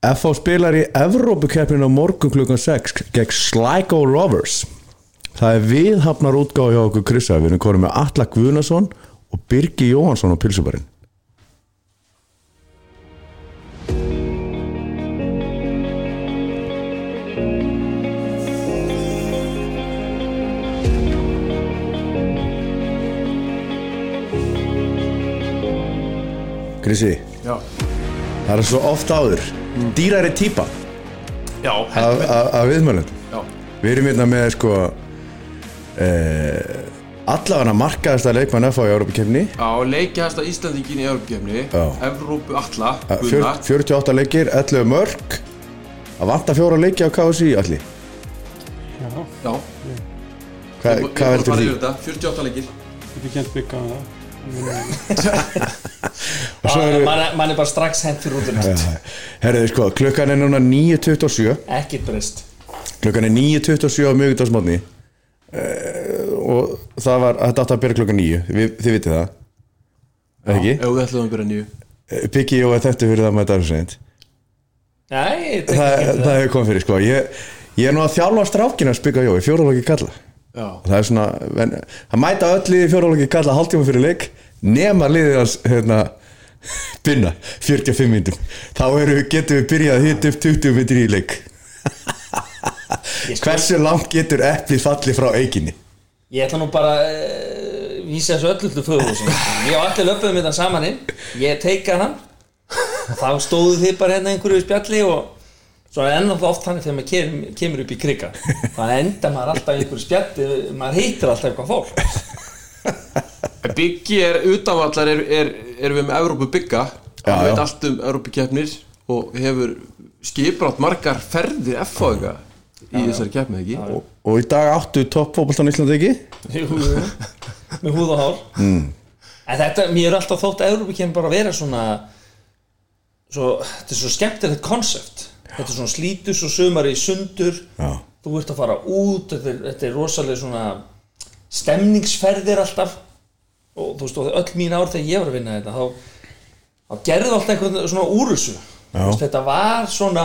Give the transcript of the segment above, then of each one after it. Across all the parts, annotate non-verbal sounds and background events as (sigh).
FH spilar í Evrópukeppninu á morgun klukkan 6 gegn Sligo Rovers. Það er viðhafnar útgáð hjá okkur Krissa Við erum konum með Alla Guðnason og Birgi Jóhansson á Pilsubarinn. Krissi, það er svo oft áður Dýrari típa. Já, af, já. Við erum hérna með sko eh, allavega markaðasta leikmann FH í Európa-kefni Já, leikjahasta Íslandingin í Europakefni Já. Evrópu alla Gunnar. 48 leikir, 11 mörg að vanta fjóra leiki á KSI allir Já, Hvað yfir þetta, 48 leikir. Ég kent bygga á það mann er, er bara strax fyrir út næst Herriði sko, klukkan er núna 9.27 ekkert breyst. Klukkan er 9.27 á mjögundagsmotni uh, og það var, þetta átti að byrja klukkan 9 Við, þið vitið það. Eða ekki? Ef við ætlum að byrja nýju Eh, Biggi og þetta fyrir það með þetta seint? Nei, tek það, hefur komið fyrir sko. Ég, ég er nú að þjálfa strákina að spika jó í fjóralóki kalla Já, það er svona, það mæta öll liði fjóralóki kalla hálftíma fyrir leik nema liðið hans hérna, (laughs) binna, 45 minnum þá eru, getum við byrjað að hita upp 20 minnir í leik. (laughs) Hversu langt getur eplið fallið frá eiginni Ég ætla nú bara uh, vísa þessu öllu til föðuhúsin Ég og allir löpuðum þetta saman inn. Ég teika hann. Þá stóðu þið bara hérna einhverju spjalli og svo er ennum oft þannig þegar maður kemur, kemur upp í kriga (laughs) þannig enda maður alltaf í einhverju spjalli maður hittir alltaf eitthvað fólk. Biggi er utanvallar er, er, er við með Evrópu bygga Já, Hann veit já. allt um Evrópukefnir og hefur skiprátt margar ferðir F-fáðinga í þessari keppni ekki? Og, og í dag áttu toppfóbaltan í Íslandi ekki? Jú, jú, með húð og hár. Mm. en þetta, mér er alltaf þótt að Európa kemur bara að vera svona svo, þetta er svo skemmtilegt konsept þetta er svona slítus og sumar í sundur. Já. þú ert að fara út þetta er, þetta er rosalega svona stemningsferðir alltaf. Og þú veist, og öll mín ár þegar ég var að vinna þetta þá, þá gerðu alltaf einhvern svona úr þessu Þú veist, þetta var svona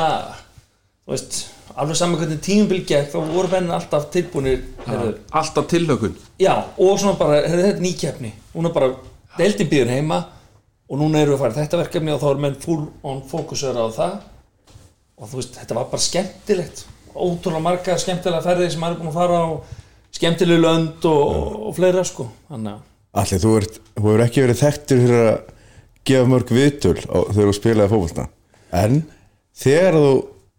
þú veist, alveg saman hvernig tímubil gekk þá voru menn alltaf tilbúinir Alltaf tilhökun Já, og svona bara, heyrðu, þetta er nýkjefni Núna bara, deildin býður heima og núna eru við að fara þetta verkefni og þá er menn full on fókusur á það og þú veist, þetta var bara skemmtilegt. Ótrúlega marga skemmtilega ferðir sem maður er búin að fara á skemmtileg lönd og, og fleira sko. Allir, þú, hefur ekki verið þekktur fyrir að gefa mörg viðtöl á, þegar þú spilaði fótbolta. En þegar þú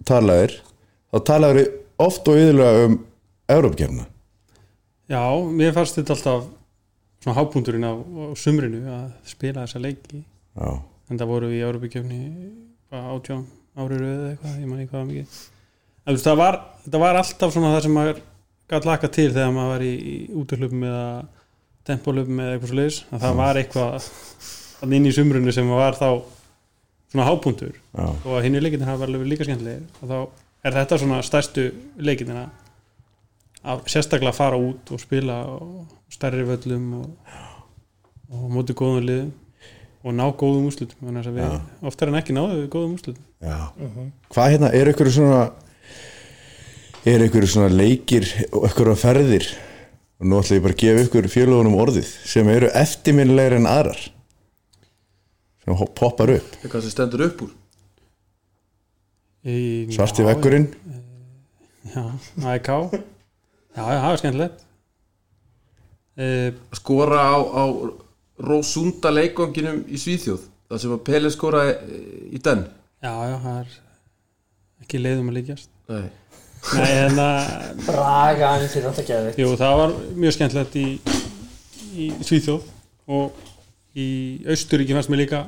talaðir þá talaðir oft og yðurlega um Európkefna Já, mér fannst þetta alltaf svona hápunkturinn á, á sumrinu að spila þessa leiki. Já, en það voru við í Európa-kjöfni átján árið eða eitthvað, ég man ekki hvað mikið. En þú veist, það var, þetta var alltaf svona það sem maður gætt laka til þegar maður var í, í útöhlupum eða tempólupum eða eitthvað að það var eitthvað inn í sumrunu sem var þá svona hápunktur. Já, og að hinn í leikinni hafa verið líka skemmtilegir. Og þá er þetta svona stærstu leikinnina að sérstaklega fara út og spila á stærri völlum og, og móti góðum liðum og ná góðum úrslutum þannig að við oftar en ekki náðu góðum úrslutum já. Hvað hérna, er ykkur svona er ykkur svona leikir og ykkur ferðir? Og nú ætla ég bara að gefa ykkur fjölugunum orðið sem eru eftirminnilegri en aðrar sem poppar upp. Eitthvað sem stendur upp úr? Í, svarti já, vekkurinn já, AIK já, það er skemmtilegt. E, Skora á, á Rósunda leikonginum í Svíþjóð Það sem að Pele skoraði í den já, já, það er ekki leiðum að líkjast. Nei. Nei, en að Braga hann fyrir alltaf geðið Jú, það var mjög skemmtilegt í, í Svíþjóð og í Austuríki fannst mér líka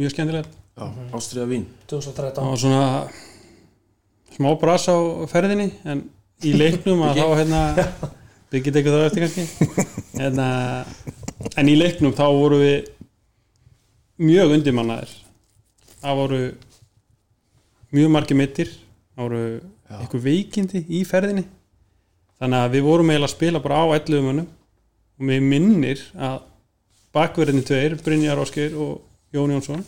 mjög skemmtilegt. Ástriða Vín. 2013 það var svona smá bras á ferðinni en í leiknum að þá hérna byggja tekið það eftir kannski. En, að, en í leiknum þá voru við mjög undirmannaðir. Það voru mjög margir mittir það voru eitthvað veikindi í ferðinni. Þannig að við vorum eiginlega að spila bara á 11 mönnum. Og mér minnir að bakverðinni tveir, Brynjar Óskir og Jón Jónsson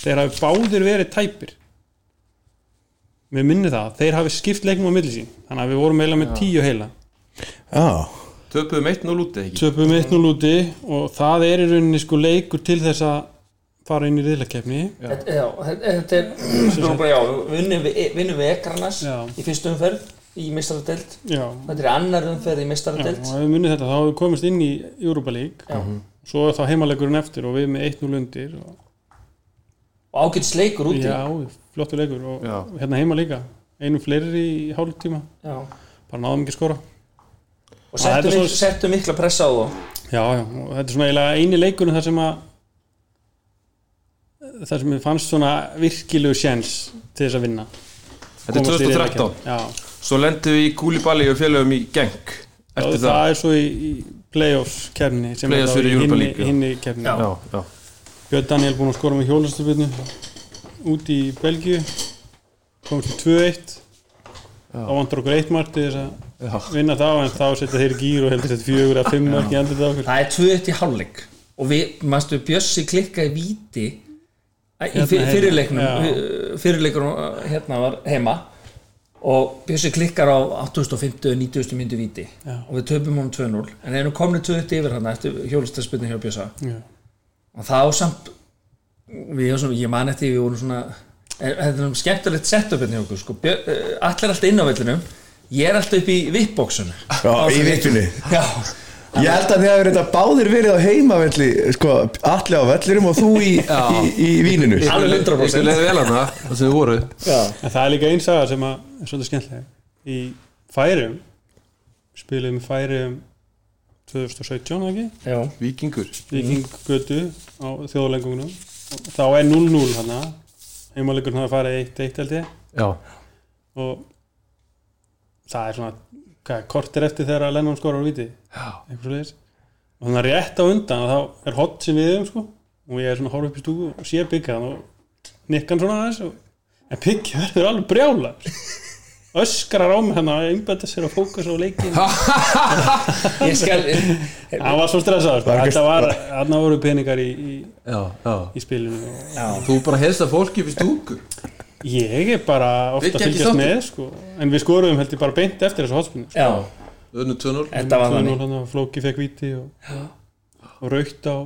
þeir hafi báðir verið tæpir. Við minni það, þeir hafi skipt leiknum á milli sín. Þannig að við vorum eiginlega með tíu heila. Já, Töpuðum 1-0 út eða ekki? Töpum 1-0 úti og það er í rauninni sko leikur til þess að fara inn í riðlakefni Þetta- Já, þetta þetta er bara, já, vinnum við, vinnum við Ekranas Já. í fyrstu umferð í meistaradelt já, þetta er annar umferð í já, meistaradelt og ef við munið þetta þá hefur við komist inn í Europa League. Já. svo er þá heimalegurinn eftir og við með 1-0 undir og, og ágætis leikur úti. Já, flottur leikur og Já. hérna heima líka. Einu fleiri í hálftíma. Já. bara náðum ekki að skora og Það er settu, svo- mikla, settu mikla pressa á þá. Já, já, og þetta er svona eiginlega eini leikurinn þar sem að þar sem við fannst svona virkilegu sjens til þess að vinna. Þetta er Komast í 2013 riðlakeppni. já, Svo lendum við í Kúlibali og félögum í Eftir það, það er svo í, í playoffs kefni sem Playoffs er þá fyrir í já. Björn Daniel búinn að skora með hjólastabirnu út í Belgíu. Komst í 2-1 þá vantar okkur eitt mark til þess að. Vinna þá en þá setja þeir gýr og heldur þetta fjögur að fimm mark í andið okkur það er 2-1 í hálfleik og við, mannstu, Bjössi klikka í víti í Hérna fyrirleiknum Já. fyrirleikur hérna var heima og Bjössi klikkar á 850 90. myndu víti Já. og við töpum honum 2-0 en erum komin 2-1 yfir hann eftir hjólastarspilni hjá Bjössa Já. og þá samt við, svona, ég man eftir við vorum svona þetta er um skemmtilegt setup hérna hjá okkur sko. Eh, allir alltaf inn á vellinum ég er alltaf upp í vippbóksunu Já, í já, Ég held að þið hafi reynda báðir verið á heimavelli sko, allir á vellirum og þú í, í, í víninu. Alveg 100%. Ykkur leiði vel hana Það sem við voru. Já. en það er líka einn saga sem að er svolítið skemmtileg. Í Færium spilum í Færium 2017 ekki? Já. Víkingur. Vikingötu á þjóðlengunum þá er 0-0 hann heimalegur hann að fara 1-1 held ég. Já. Og það er svona hvað, kortir eftir þegar að Lennon skorar á viti og þannig að rétt á undan þá er hot sem við um sko. Og ég er svona horf upp í stúku og sé byggja og nikkan svona aðeins og, en byggja verður alveg brjála öskrar á mig hann að einbæta sér að fókusa á leikin ég skal hann var svo stressaður sko. Hann voru peningar í, í, Já, já. í spilinu. Og já. Þú bara helst að fólki upp í stúku ég er bara ofta að fylgjast með sko. en við skoruðum held ég bara beint eftir þessu hotspinnu já, Öðnu 2-0 þetta var þannig. þannig Flóki fekk viti og, og raukt á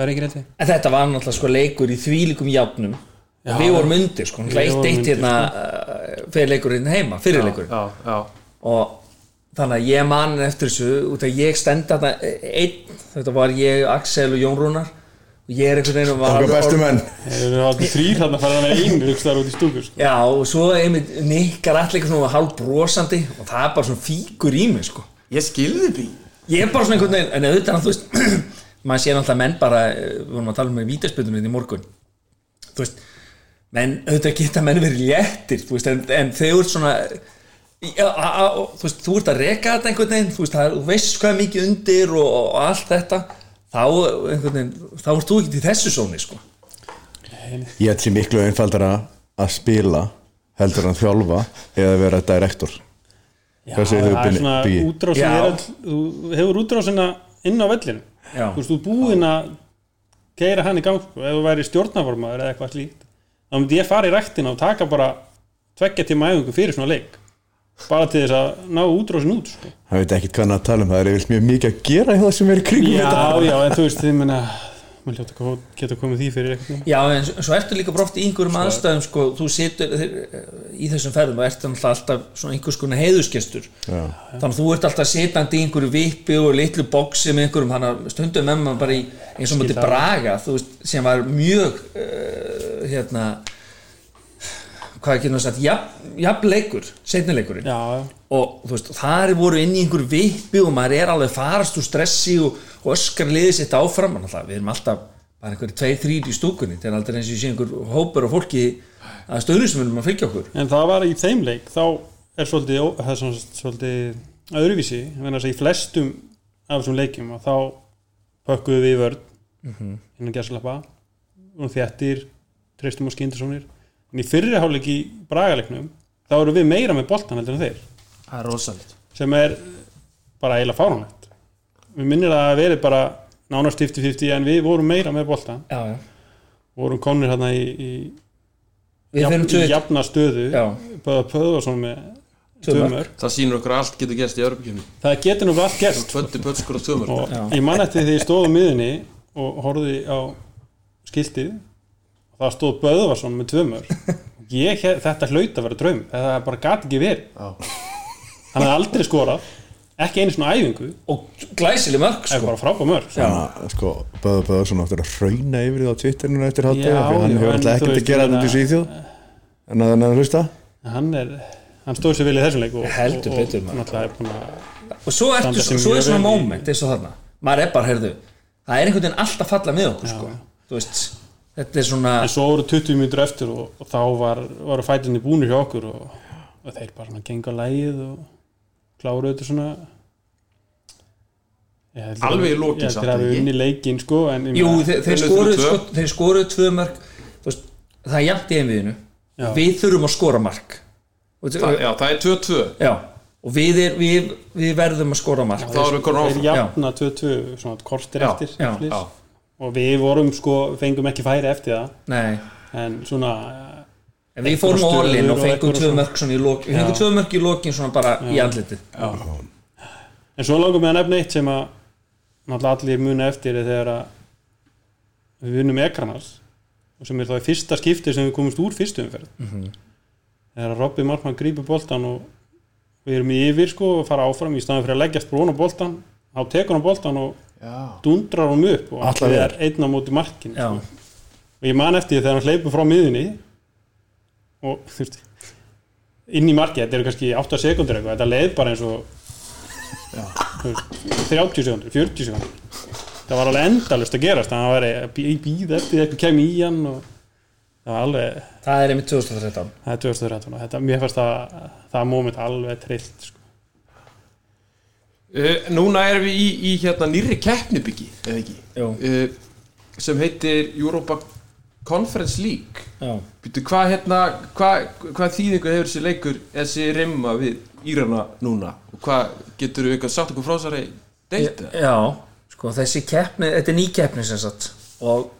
Berringrétti en þetta var náttúrulega sko leikur í þvílikum játnum Já. og við vorum undir sko, eitt undir, hérna uh, fyrir leikurinn heima, fyrir leikurinn. Já, já. Og þannig að ég man eftir þessu út að ég stend þarna einn, þetta var ég, Axel og Jón Rúnar og ég er einhvern veginn og var aldrei þrýr hann að fara hann einu hugstaðar út í stúkur sko. Já, og svo einmitt nikkar allir eitthvað svona hálf brosandi og það er bara svona fíkur í mig sko. Ég skilði bí Ég er bara svona einhvern veginn, en auðvitað þú veist, (clears throat) maður sé náttúrulega menn bara, eh, við vorum að tala um með vítaspöldunum í morgun, þú veist, menn auðvitað geta menn verið léttir, þú veist, en, en þau eru svona, já, a, a, og, þú veist, þú ert að reka þetta einhvern veginn, þú veist, það, þú veist hvað mikið undir og, og allt þetta, þá einhvern veginn, þá ert þú ekki í þessu sóni, sko. Ég ætli miklu einfaldara að spila heldur en þjálfa eða vera direktor Já, Hvað segir þú, það er svona útrásin er þú hefur útrásina inn á vellinu Já. þú veist, þú er búinn að keira hann í gang, sko, ef þú væri stjórnaformaður eða eitthvað slíkt, þá myndi ég fara í ræktina og taka bara tveggja tíma æfingu fyrir svona leik bara til þess að ná útrásin út sko. Það veit ekki hvað hann að tala um Það er yfirleitt mjög mikið að gera í það sem er í kringum já, þetta já, en þú veist, þið menna maður hljóta að geta komið því fyrir eitthvað Já, en svo ertu líka brótt í einhverjum aðstæðum sko, þú situr þeir- í þessum ferðum og ert alltaf svona einhvers konar heiðusgestur Já. þannig að þú ert alltaf sitandi í einhverju vippi og litlu boksi með einhverjum þannig að stundum með maður bara í eins og mútið. Braga þú veist, sem var mjög uh, hérna hvað er ekki náttúrulega sagt, jafn, jafn leikur setnileikurinn og þú veist, þar voru inn í einhverju vippi og maður er alveg farast úr stressi og, og öskar liðið sitt áfram. Alltaf, við erum alltaf bara einhverju tveir, þrýr í stúkunni. Til aldrei eins og ég sé einhver hópur og fólki að stöðnismunum að fylgja okkur. En það var í þeim leik þá er svolítið, það er svolítið öðruvísi, þess að í flestum af þessum leikjum og þá pökkuðu við í vörn innan gæslappa og þjættir, treystum og skyndisónir en í fyrri hálfleik í bragaleiknum þá eru við meira með boltan heldur en þeir. Það er rosalegt. Sem er bara eiginlega fáránlegt. Við minnir að það hafi verið bara nánast 50-50 en við vorum meira með boltan já, já. vorum konir hérna í, í jafna stöðu. Böða Pöðvarsson með mörk. það sýnur okkur að allt getur gerst í Örbjörnum það getur nú allt pötskur og og ég man eftir því ég stóð á miðunni og horfði á skiltið það stóð Böðvarsson með tvö mörk. Ég, þetta hlaut að vera draum. Þetta bara gat ekki verið. Já. hann hefði aldrei skorað ekki einu svona æfingu. Og glæsileg mörg það er sko. bara frábæð mörk Þannig að sko, Böða Böðarsson áttur að hrauna yfir því á Twitterinu eftir hátæði hann já, hefur alltaf ekkert að gera þetta út í Svíþjóð. En að hann er að hlusta? Hann hann stóð sér vel í þessum leik og, Heldur betur, og er svo, ertu, Standa svo, sig svo er svona moment eins og þarna. Maður er bara, heyrðu það er einhvern veginn alltaf falla með okkur sko. þú veist, þetta er svona en svo voru 20 mínútur eftir og, og þá var, voru fætinni búnir hjá okkur og, og þeir bara svona genga lægið og kláru þetta svona. Ég Alveg í lokin ég held samt, að það er unni leikinn sko jú, þeir, þeir skoruðu sko, þeir skoruðu tvö þú veist, það er jafnt í einviðinu. Við þurfum að skora mark. Og, Það, já, það er 2-2 já, og við, er, við, við verðum að skora mark. Þá erum við komin þeir áfram. jafna 2-2 svona kortir Já, eftir já. Já, og við vorum sko fengum ekki færi eftir það. Nei. En svona En við fórum á orlin og fengum tvö mörg í lokin. Við fengum Já. tvö mörg í lokin svona bara í andlitið. En svo langar með að nefna eitt sem að náttúrulega allir muna eftir er þegar að við vinnum ekranars og sem er þá í fyrsta skipti sem við komumst úr fyrstu umferð. Þegar að Robby Markmann grípur boltan og við erum í yfir sko og fara áfram í staðan fyrir að leggjast brún á boltan þá tekur hann boltan og já dundrar hann upp og allir er einn á móti markin sko. og ég man eftir því þegar hann hleypur frá miðunni og þú veist inn í markið, þetta eru kannski 8 sekundur eitthvað, þetta leið bara eins og veist, 30 sekundur 40 sekundur það var alveg endalust að gerast það var að býða eftir því eitthvað kemur í hann og það var alveg það er einmitt 2013 það er 2013 og þetta, mér fannst það það moment alveg trillt sko. Uh, núna erum við í, í hérna nýri keppnibyggi, eða ekki? Uh, sem heitir Europa Conference League. Já, Býtu, hvað hérna, hvað, hvað þýðingu hefur þessi leikur, þessi rimma við Írana núna? Og hvað getur við eitthvað sagt okkur frá þessari deilta? já sko þessi keppni, þetta er ný keppni sem sagt. Og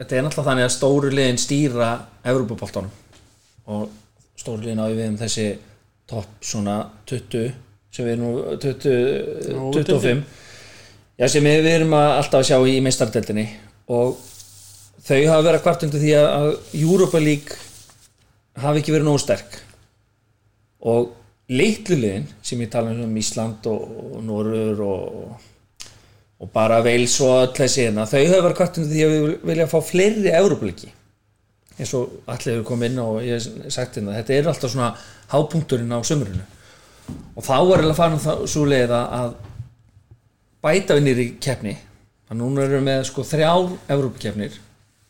þetta er náttúrulega þannig að stóru liðin stýra Evropaboltanum og stóru liðin á við um þessi topp svona 20 sem við erum nú 20, 25 já sem við, við erum að alltaf að sjá í meistardeldinni og þau hafa verið að kvart undir því að, að Europa League hafi ekki verið nógu sterk. Og litlu liðin sem ég tala um Ísland og, og Norur og, og bara Veils og öll þessi hérna, þau hafa verið kvart undir því að við vilja fá fleiri Európliki eins og allir hefur komið inn og ég hef sagt hérna, þetta er alltaf svona hápunkturinn á sömurinu og þá er alveg farin það svo leið að- að bæta við nýri keppni. Að núna erum við með sko þrjár Evrópukeppnir.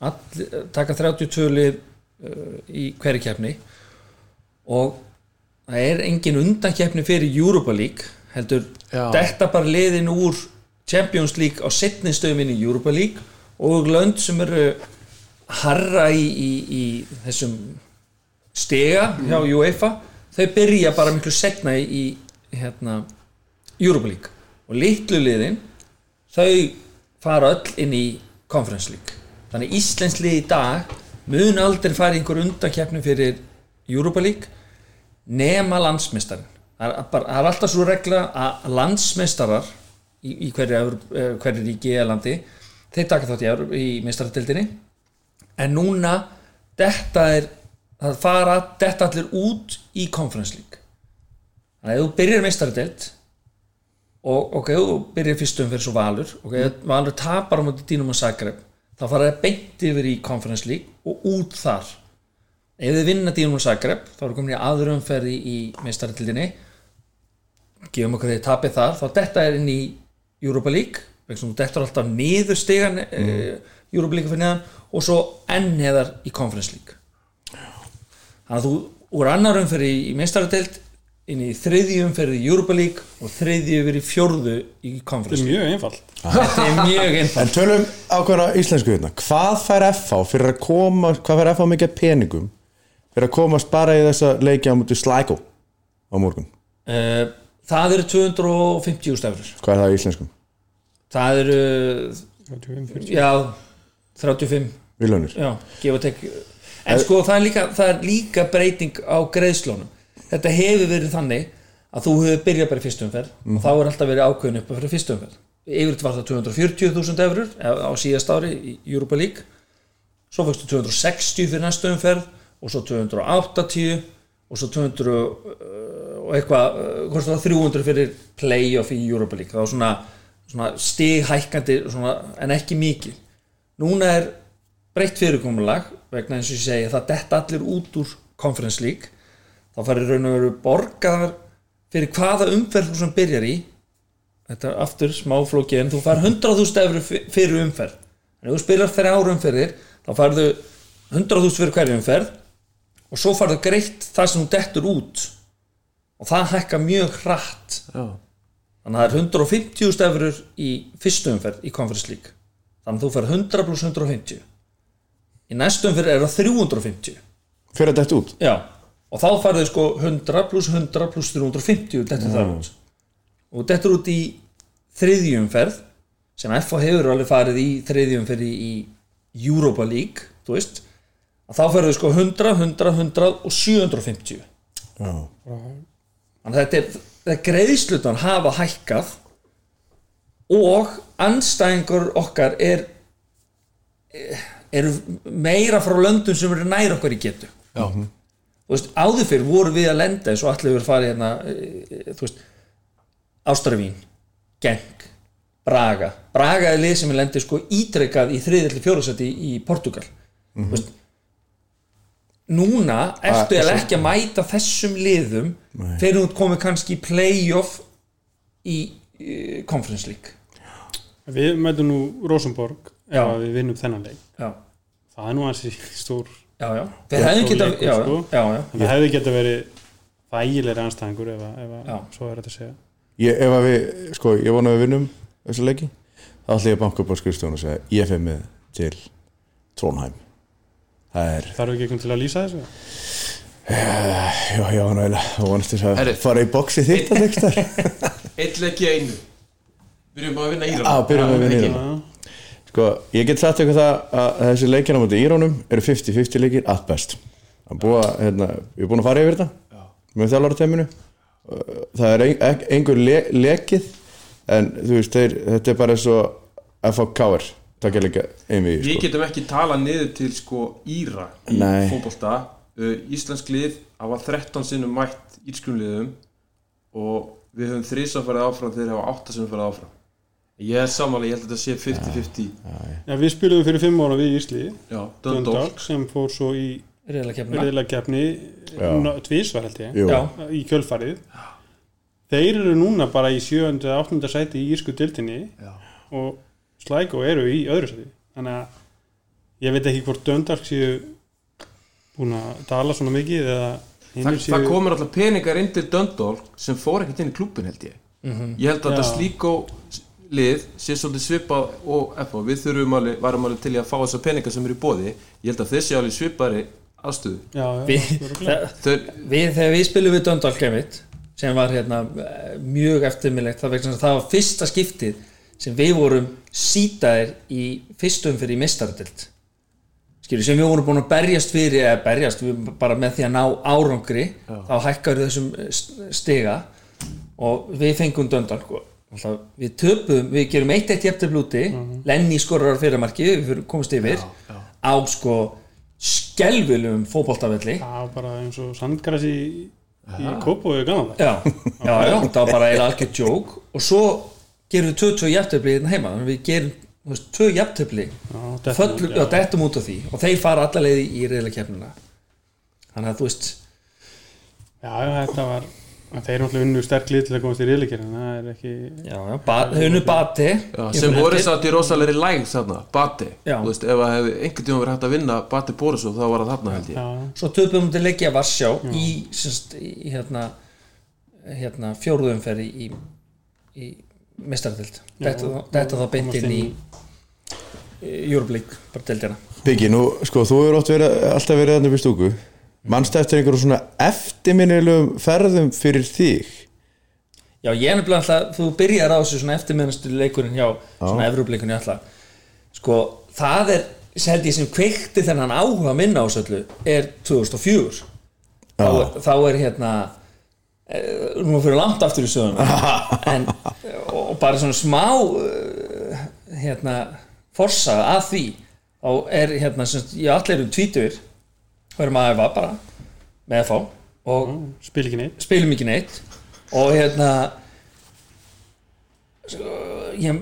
All- taka 32 lið uh, í hverju keppni. Og það er engin undankeppni fyrir Europa League heldur Já. þetta bara liðin úr Champions League á setni stöðum inn í Europa League. Og lönd sem eru harra í, í, í þessum stega hjá UEFA þau byrja bara miklu setna í, hérna, Europa League. Og litlu liðin þau fara öll inn í Conference League. Þannig Íslensk lið í dag mun aldrei fara einhver undankeppni fyrir Europa League nema landsmeistarin það er, bara, það er alltaf svo regla að landsmeistarar í, í hverju, eh, hverju ríki eða landi þeir taka þátt í, í meistaradildinni en núna þetta er það fara þetta allir út í Conference League. Þannig að þú byrjar meistaradeld og ok, þú byrjar fyrstum fyrir svo Valur ok, Valur tapar á móti Dínum og Zagreb þá fara það beint yfir í Conference League og út þar. Ef þið vinna Dínum og Zagreb þá eru komin í aður umferði í meistaradildinni gefum okkur þeir tapið þar þá þetta er inn í Europa League þetta er alltaf niður stigan mm. Europa League fyrir neðan og svo enn neðar í Conference League. þannig að þú úr annar umferði í meistaradeild inn í þriðju umferði í Europa League og þriðju yfir í fjórðu í þetta Conference er mjög einfalt. Þetta er mjög einfalt. En tölum ákveðna íslensku hérna. Hvað fær FH fyrir að koma Hvað fær FH mikið peningum fyrir að komast bara í þessa leiki á múti Slækó á morgun? Uh, það eru 250 stafrur Hvað er það í íslenskum? það eru 35, 40. já 35 Viljónir já, gefa tek en sko það er, líka, það er líka breyting á greiðslónum þetta hefur verið þannig að þú hefur byrjað bara í fyrstu umferð og þá er alltaf verið ákveðin upp fyrir fyrstu umferð. Yfir var það 240.000 eurur á síðast ári í Europa League. Svo fyrstu 260 fyrir næstu umferð og svo 280 og svo 200 uh, og eitthvað, uh, hvort var 300 fyrir playoff í Europa League. Það var svona, svona stighækkandi svona, en ekki mikið núna er breytt fyrirkomulag vegna eins og ég segi það detta allir út úr Conference League. Þá farir raun og veru borgaðar fyrir hvaða umferð þú sem byrjar í. Þetta er aftur smáflóki en þú far 100.000 efur fyrir umferð. En ef þú spilar fyrir ára umferðir þá farðu 100.000 fyrir hverju umferð og svo farðu greitt það sem þú dettur út. Og það hækka mjög hratt. Já. þannig að það er 150.000 efur í fyrstu umferð í Conference League. Þannig að þú fær 100 pluss 150 í næstu umferð er það 350 fyrir þetta út? Já. Og þá farðu sko 100 pluss 100 pluss 350 dettur það. Út og dettur út í þriðjumferð sem FH hefur alveg farið í þriðjumferð í, í Europa League þú veist. Að þá farðu sko 100, 100, 100 og 750 Já. þannig að þetta er, þetta er greiðslutan hafa hækkað og anstæðingur okkar er eru meira frá löndum sem eru nær okkar í getu. Já. þú veist, áður fyrir voru við að lenda eins og allir verið farið hérna e, þú veist, Ástravín Genk, Braga. Braga er lið sem er lendið sko ítrekkað í þriðalli fjórasætti í, í Portugal þú veist núna ertu eða ekki að mæta þessum liðum þegar þú komið kannski í playoff í, Conference League. Við mætum nú Rosenborg Já. ef við vinnum þennan leik. Já, það er nú hansi stór já, já. Þeir hefðu geta, já, sko. já, já, það hefði geta verið þægilegri anstæðingur ef, að- Já. að svo er þetta að segja. Ég, ef að við, sko, ég vona að við vinnum þessu leiki, þá ætla ég að banka upp á skrifstofun og segja, ég fer með til Trónheim það er, þarf ekki einhvern til að lýsa þessu? Já, já, náðilega þá vonast þess að Herri. fara í boxi þitt að tekstar Eitt leik í einu. Byrjum að vinna Íran á, byrjum Já, vinna ekki. Sko, ég get sagt ykkur það að þessi leikina mútið Írónum eru 50-50 leikir at best. Það er að, hérna, ég er búin að fara yfir þetta með þjálfara teiminu það er ein, einhver le, lekið en þú veist, þeir, þetta er bara eins og FHK-er takk ég líka einvið Við sko. getum ekki talað niður til sko Íra í uh, Íslensk lið hafa 13 sinnum mætt írskum liðum og við höfum þrísa farið áfram þeir hafa 8 sinnum farið áfram Ég er samanlega, ég held að þetta sé 50-50 Já, við spilum fyrir fimm ára við Ísli Já, Döndól Döndal sem fór svo í Já. tvísvar held ég. Já. í kjölfarið þeir eru núna bara í 7. og 8. sæti í írsku dildinni Já. og Slæko eru í öðru sæti þannig að ég veit ekki hvort Döndalk séu búin að tala svona mikið eða Þa, hinir Það komur alltaf peningar inn til Döndól sem fór ekkert inn í klúbbin held ég Ég held að þetta slíkó lið sé svolítið svipað og FH við þurfum alveg, varum alveg til að fá þessa peningar sem eru í bóði ég held að þessi alveg svipari aðstöðu já, já, við, Þau, við þegar við spilum við Döndal Klemit sem var hérna eh, mjög eftirminnlegt það, það var fyrsta skiptið sem við vorum sítaðir í fyrstum fyrir í mistardelt skilur sem við vorum búin að berjast fyrir eða berjast við bara með því að ná árangri þá hækkar þessum eh, st- stiga. Og við fengum Döndal sko. Alltaf, við töpum, við gerum eitt eitt jæftir blúti Lenny skorar fyrirmarki við komumst yfir. Á sko skelvilum fótboltavelli. Það var bara eins og sandgræs í, í Kópói gannan það já, já, já, það var bara eða algjör djók og svo gerum við 22 jafntöfli hérna heima, við gerum veist, tvö jafntöfli dettum út, já, já. af því. Og þeir fara alla leiði í reyðlega kefnina þannig að þú veist já, já, þetta var þeir náttúrulega unnu sterk lið til að komast í riðleikir en það er ekki já, já, ba, þau unnu bati. Já, sem voru satt í rosalegri læg þarna, Bati. Já. Þú veist, ef að hefði einhvern tíma verið hægt að vinna Bati Borisov þá var það þarna held ég. Já, svo töpum við til leikja Varsjá í, semst, í hérna, hérna fjóruðumferði í, í mestardelt þetta, þetta þá beint inn í inn Júrublík, bara deildina. Biggi, nú, sko, þú hefur oft verið, alltaf verið þannig við stúku mannst eftir einhverjum svona eftirminnilegum ferðum fyrir þig? Já, ég er nefnilega alltaf, þú byrjar á þessu svona eftirminnastu leikurinn hjá svona Evrópleikunni alltaf. Sko, það er held ég sem kveikti þennan áhuga minna á þessu öllu er 2004 þá, er- þá er hérna eh, nú fyrir langt aftur í söguna (laughs) en og bara svona smá eh, hérna forsaga að því. Þá er hérna sem ég allir erum tvítur og erum að æfa bara með fá og spil ekki neitt. spilum ekki neitt. Og hérna ég,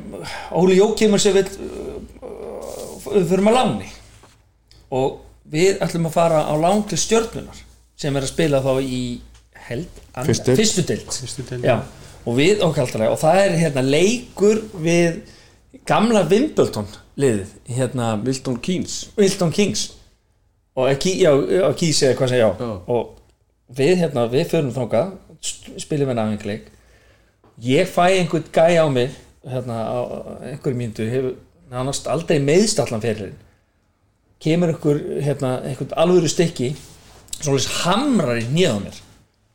Óli Jó kemur sér við við förum að láni. Og við ætlum að fara á lán til stjörnunar sem er að spila þá í held, annað- Fyrstu deild. fyrstu deild. Fyrstu deild, Já, og við okkaldalega og það er hérna leikur við gamla Wimbledon liðið hérna Milton Keynes. Wilton Kings og ekki, já, Keys eða hvað segja já. Já. og við hérna, við förum st- spilum við náðingleik ég fæ einhvern gæ á mig hérna á einhverju mínútu hefur nánast aldrei meðst allan fyririnn kemur einhver hérna, einhvern alvöru stykki svolítið hamrar í nýða á mér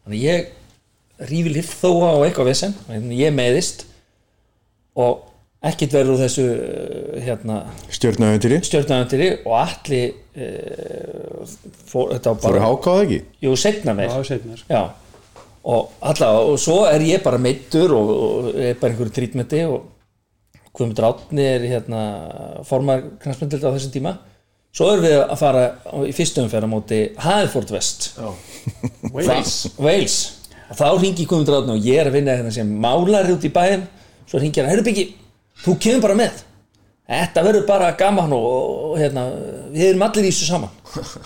þannig ég rífi lift þó á eitthvað vesen ég meðist og ekkert verður úr þessu eh, hérna Stjörnaðventýri stjórnæðandiri og allir uh, fór, þetta var Fóru bara hákáð ekki? jú, meir. Setna sko. já, og allavega og svo er ég bara meittur og, og er bara einhverju trítmenti og Guðmundur Átni er hérna formar knastmyndild á þessum tíma. Svo erum við að fara í fyrstu umferð á móti Haðford West. Wales. Wales. Og þá ringi Guðmundur Átni og ég er að vinna hérna sem málari út í bæðin svo ringi hann, heyrðu byggi, þú kemur bara með. Þetta verður bara gaman og, og hérna, við erum allir í þessu saman.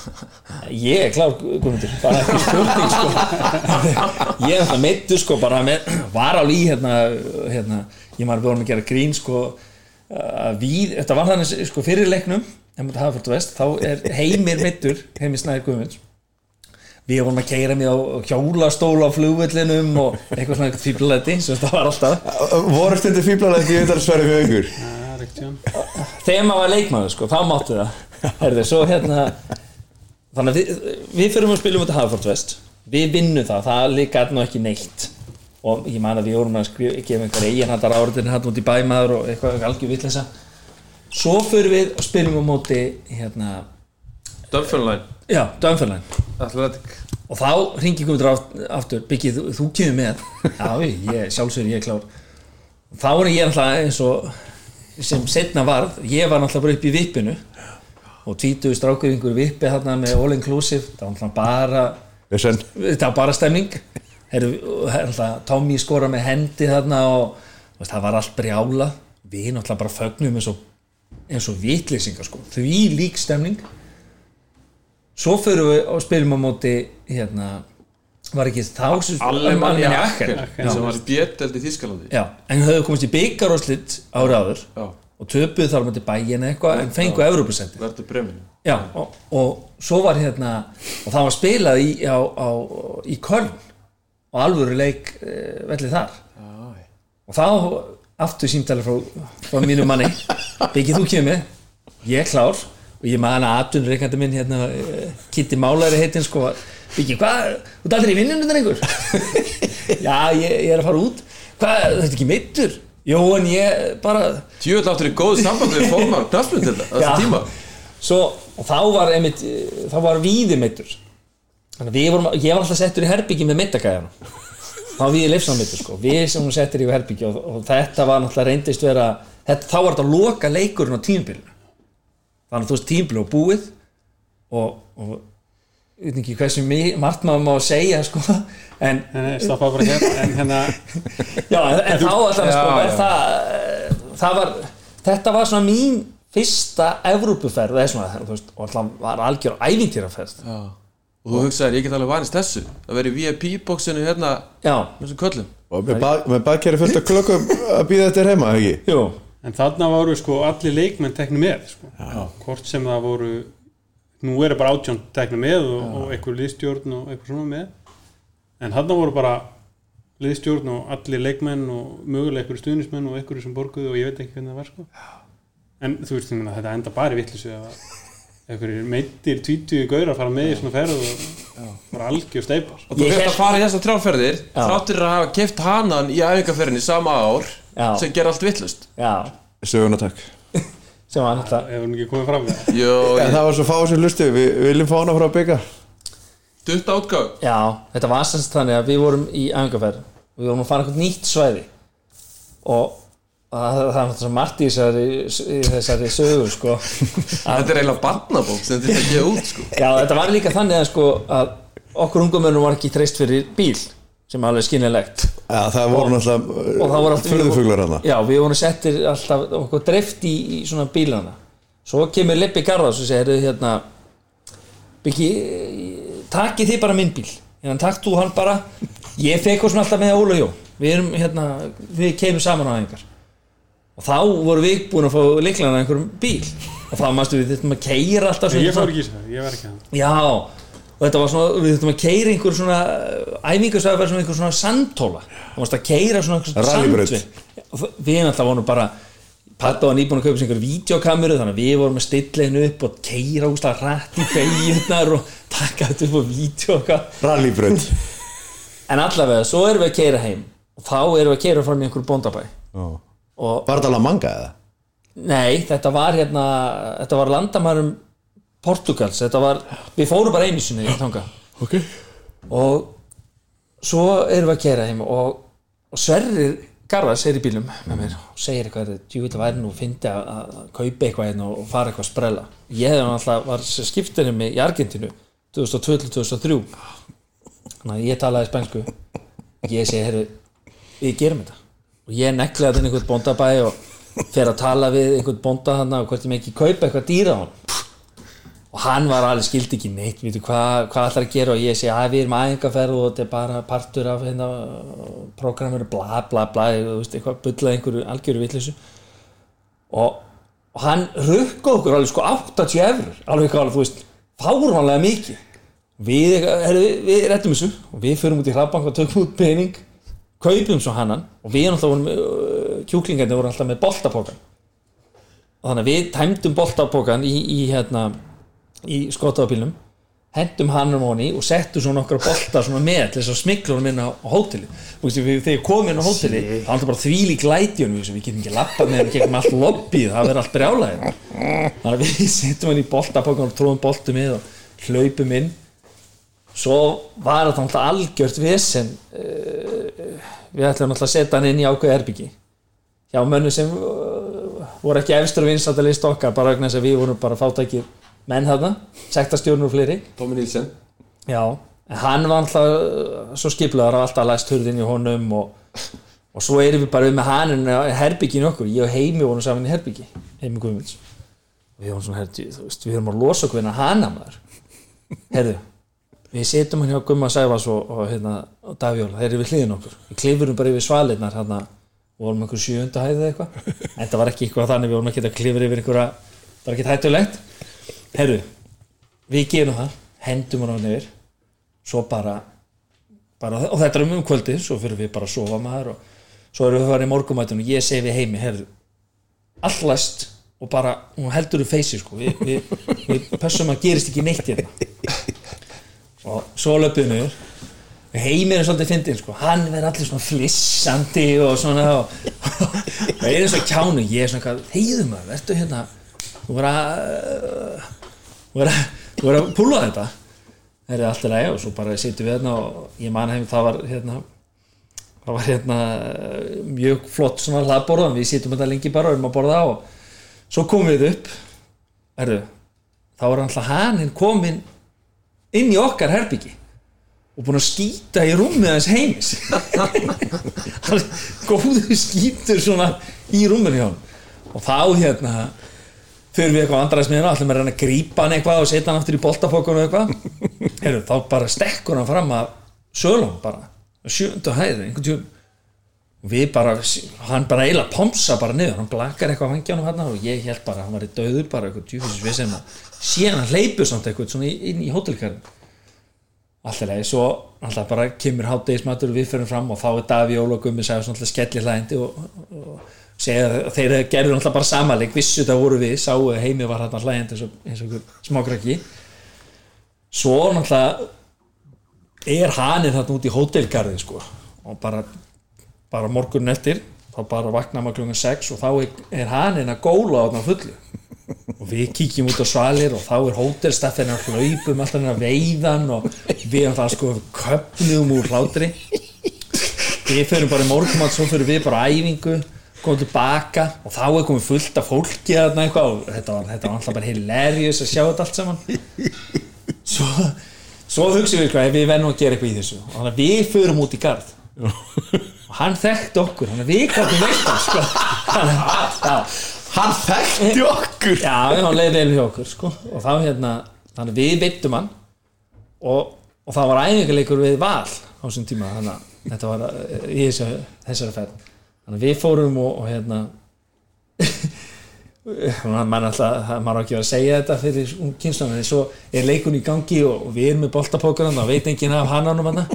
(laughs) Ég er klár Guðmundur, bara ekki spurning sko. (laughs) ég er meittu sko bara með, (clears throat) var á lí hérna, hérna, ég maður búin að gera grín sko að við, þetta var þannig sko fyrir leiknum ef maður hafa fórt vest, þá er heimir meittur, heimir snæður Guðmunds við vorum að keira mig á hjólastól á flugvellinum og eitthvað svona fíblæti sem það var alltaf. Voru stundir fíblalegt í er ekkert sjón þegar maður var leikmaður sko, þá máttu það. Herðu, svo hérna þannig að við, við fyrir að spilum út að Hafort Vest við vinnum það, það líka nú ekki neitt. Og ég man að við vorum að skrifa gefa einhver eigin hattar áriðin hatt út í bæmaður og eitthvað algjör vitleysa. Svo fyrir við og spilum á móti hérna, Dunfermline. Já, Dönferlæn Athletic og þá ringi komiður aftur. Byggi, þú, þú kemur með. Já, (laughs) ég, sjálfsögur, ég er klár. Þá er ég náttúrulega eins og sem setna varð, ég var náttúrulega bara upp í vippinu. Og tvítuðu strákur einhver vippi þarna með all inclusive. Það var náttúrulega bara þetta var bara stemning. Tommy skora með hendi þarna og veist, það var allt brjála við náttúrulega bara fögnum eins og, og vitlýsingar sko. því lík stemning svo fyrir við og spilum á móti hérna var ekki þá Aachen. Aachen sem var í bjöteld í Þískalandi Já, en höfðu komist í byggaróslit ára áður og töpuðu þar móti bæin eitthvað en fengu Evrópusendi verður breminu Já, og, og svo var hérna og það var spilað í, á, á, í Köln og alvöru leik e, vellið þar. Já, og þá aftur símtali frá, frá mínu manni. Byggið þú kemur ég er klár og ég man að atvinnreikandi minn hérna, eh, Kitty Málari heitin sko byggið, hvað, þú ert aldrei í vinnunum einhver? (laughs) Já, ég, ég er að fara út. Hvað, þetta er ekki meittur jú, en ég bara Tjöfull áttur í góðu samband við fórmar knafnum til Já. þessu tíma. Svo, þá var einmitt, eh, þá var þannig að við vorum, ég var alltaf settur í herbyggi með meittakæðana þá við leifsan meittur sko, við sem hún settur í herbyggi og, og þetta var náttúrulega reyndist vera þetta, þá var þetta loka leikurinn á tímbilinu þannig að þú veist tímbil og búið og, og ég veit ekki hversu margt maður má segja sko, en bara hér En hérna (laughs) Já, en, en þá alltaf sko, er já. það, það var, þetta var svona mín fyrsta Evrópuferð og alltaf var algjör ævintýraferð Já. Og þú hugsaðir, ég get alveg vanist þessu að vera í VIP-bóksinu hérna Já, með þessum köllum Og með, bað, með baðkæri fullt af klokkum að býða þetta heima, ekki? jú, En þarna voru sko allir leikmenn tekni með sko. Hvort sem það voru Nú eru bara átjón tekni með og, og einhver liðstjórn og eitthvað svona með En þarna voru bara liðstjórn og allir leikmenn og mögulega einhverju stuðnismenn og einhverju sem borguðu og ég veit ekki hvernig það var sko. En þú veist, ég meina, þetta enda bara í vittlisu ef einhverjir meittir tvítugi gaurar fara með í svona ferð og bara algjör steipar Og þú hefði að fara í þessar trjálferðir Já. þráttir að hafa keft hanan í æfingarferðinni sama ár Já. sem ger allt vittlust já. Söguna takk (laughs) sem var náttúrulega hefur hún ekki komið fram með Jó, En það var svo fáið sem lustu, við viljum fá hana frá bygga dutt átgáð Já, þetta var semst þannig að við vorum í æfingarferð við vorum að fara eitthvað nýtt svæði. Og það, það er náttúrulega margt í þessari, í þessari sögu sko. (laughs) Þetta er eiginlega barnabók sem þetta ekki út sko. Já, þetta var líka þannig að, sko, að okkur ungumönnum var ekki treyst fyrir bíl sem er alveg skinnilegt Já, það voru og það voru náttúrulega hana Já, við vorum settir alltaf okkur dreift í, í svona bílana. Svo kemur Lippi Garðars og segir hérna Byggi, takið þið bara minn bíl. Hérna, takk þú hann bara. Ég fekk oss alltaf með Óla Jó. Við erum hérna, við kemum saman á einhver og þá vorum við búin að fá líklan að einhverjum bíl. Og þá mástu við þurftum að keira alltaf ég fór ekki í þessu, ég var ekki hann Já, og þetta var svona, við þurftum að keira einhver svona, æfingarsvæði var svona einhver svona sandtóla, þú varst að keira svona þ- Við náttúrulega vorum bara, Patta var nýbúin að kaupa sér einhver videokameru, þannig að við vorum að stilla hennu upp og keira úslega rætt í beigjunar og (laughs) taka þetta upp á hvað. Rallybrönd En allavega, svo erum við að keira heim. Og þá erum við að keira fram í einhver bóndabæ og Var þetta alveg manga eða? Nei, þetta var hérna þetta var landamærum Portugals, þetta var, við fórum bara einu sinni þangað. Ok. Og svo erum við að kera heim og, og Sverrir Garðars er í bílum með mér og segir eitthvað, djúvill að væri nú fyndi að, að kaupa eitthvað hérna og fara eitthvað að sprella. Ég hefði náttúrulega, var skiptinni mig í Argentínu 2002-2003 þannig að ég talaði spænsku. Ég segi, herru, við gerum þetta og ég nekli að þetta einhvern bóndabæ og fer að tala við einhvern bónda þannig og hvort ég með ekki kaupa eitthvað dýra á hann. Og hann var alveg skildi ekki neitt veitu, hvað, hvað ætlar að gera? Og ég segi að við erum aðeinkaferð og þetta er bara partur af hérna, programminu bla bla bla eitthvað bullað einhverju algjöru vitleysu. Og, og hann rukka okkur alveg sko 80 efur alveg alveg, þú veist, fárvanlega mikið. Við, við, við rettum þessu og við förum út í hraðbank og tökum út pening kaupum svo hannan og við náttúrulega vorum uh, kjúklingarnir voru alltaf með boltapókan og þannig að við tæmdum boltapókan í, í hérna í skottafabílnum hendum hann um honi og settum svona okkar bolta svona með til þess að smiklunum inn á, hóteli við, þegar ég kom inn á hóteli þá var alltaf bara þvíli glætjun við, við getum ekki lappað með hann gegnum allt lobbyið það verður allt brjálæðir þannig að við (laughs) settum hann í boltapókan og tróðum boltum við og hlaupum inn svo var þetta náttúrulega algjört vesen uh, við ætlum náttúrulega að setja hann inn í ákveð erbyggi hjá mönnu sem uh, voru ekki efstur lista okkar bara vegna þess að við vorum bara fátækir menn þarna, sektastjórnur og fleiri. Tómi Nílsen já, en hann var alltaf uh, svo skiplaður að alltaf læst hurðin í honum og, og svo erum við bara við með hann en herbyggin okkur, ég og Heimi vorum saman í herbyggi, Heimi Guðmunds. Við vorum svona, herri, þú veist, við erum að losa okkur en að hana maður. Herðu, við setjum hann hjá Gumma Sæfas og, og hérna, og Davjóla, þeir eru við hliðin okkur. Við klifurum bara yfir svalinnar hérna, og vorum einhver sjöunda hæðið eitthvað. (laughs) En það var ekki eitthvað þannig, við vorum ekki að klifra yfir einhverja, það var ekki hættulegt. Herru, við gerum það hendum hann á nefnir svo bara, bara og þetta er um um kvöldi, svo fyrir við bara að sofa maður og svo erum við að fara í morgumætun og ég segi við heimi, herru allæst og bara, hún heldur við feysi sko, við, við, við pössum að gerist ekki neitt hérna og svo löpum við heimir er svolítið fyndin sko. Hann verður allir svona flissandi og svona og, og er eins og kjánu ég er svona, heiðum maður, verður hérna. Þú verður að þú verður að, að púla þetta. Það er alltaf læg og svo bara sittum við hérna og ég man heim það var hérna það var hérna mjög flott svona hlaðborðan, við sittum þetta lengi bara og erum að borða á. Og svo komum við upp. Erðu, þá var alltaf hann komin inn í okkar herbyggi og búin að skýta í rúmið hans heimis. (laughs) Hann góður skýtur svona í rúmið hjá hann og þá hérna fyrir við eitthvað andræðsmiðina ætlum að reyna að grípa hann eitthvað og setja hann aftur í boltafókun og eitthvað. (laughs) Heru, þá bara stekkur hann fram að sölum bara, sjöndu hæðir einhvern tjón og við bara, hann bara eiginlega pomsa bara niður, hann blakar eitthvað á vangjónum hann og ég held bara, hann var í döður bara eitthvað djúfisins við sem að síðan hann hleypur samt eitthvað svona inn í hótelkarinn alltaf leið, svo alltaf bara kemur hátdegismatur og við fyrir fram og þá er Daví Óla og Gummi sagði svona alltaf skelli hlændi og, og, segja að þeir gerður alltaf bara samanleik vissu þetta voru við, sáu að heimi var hann hlændi eins og, eins og smákrakki. Svo náttúrulega er haninn bara, morgun eftir þá bara vakna maður klungan 6 og þá er, er haninn að góla á þarna fullu. Og við kíkjum út á svalir og þá er hótelstaffin að hlaupum alltaf að veiðan og við alltaf sko köpnum úr hlátri. Við fyrir bara í morgumat svo fyrir við bara æfingu komum tilbaka og þá er komið fullt af fólki þarna eitthvað og þetta var, þetta var alltaf bara hilarious að sjá þetta allt saman. Svo, svo hugsaum við hvað við verðum að gera eitthvað í þessu. Og þannig að við förum út í garð (laughs) og hann þekkti okkur að við gáttum veitt hann sko. Hann þekkti okkur. Já, hann leiði vel hjá okkur sko. og þá hérna, þannig við veittum hann. Og, og það var æfingarleikur við val á þessum tíma þannig að þetta var eh, í þessu, þessari ferð. Þannig við fórum og, og hérna (laughs) mann alltaf, það- maður á ekki að vera að segja þetta fyrir kynnslunum, en svo er leikun í gangi og, og við erum með boltapókur og veit enginn af hann ánum hann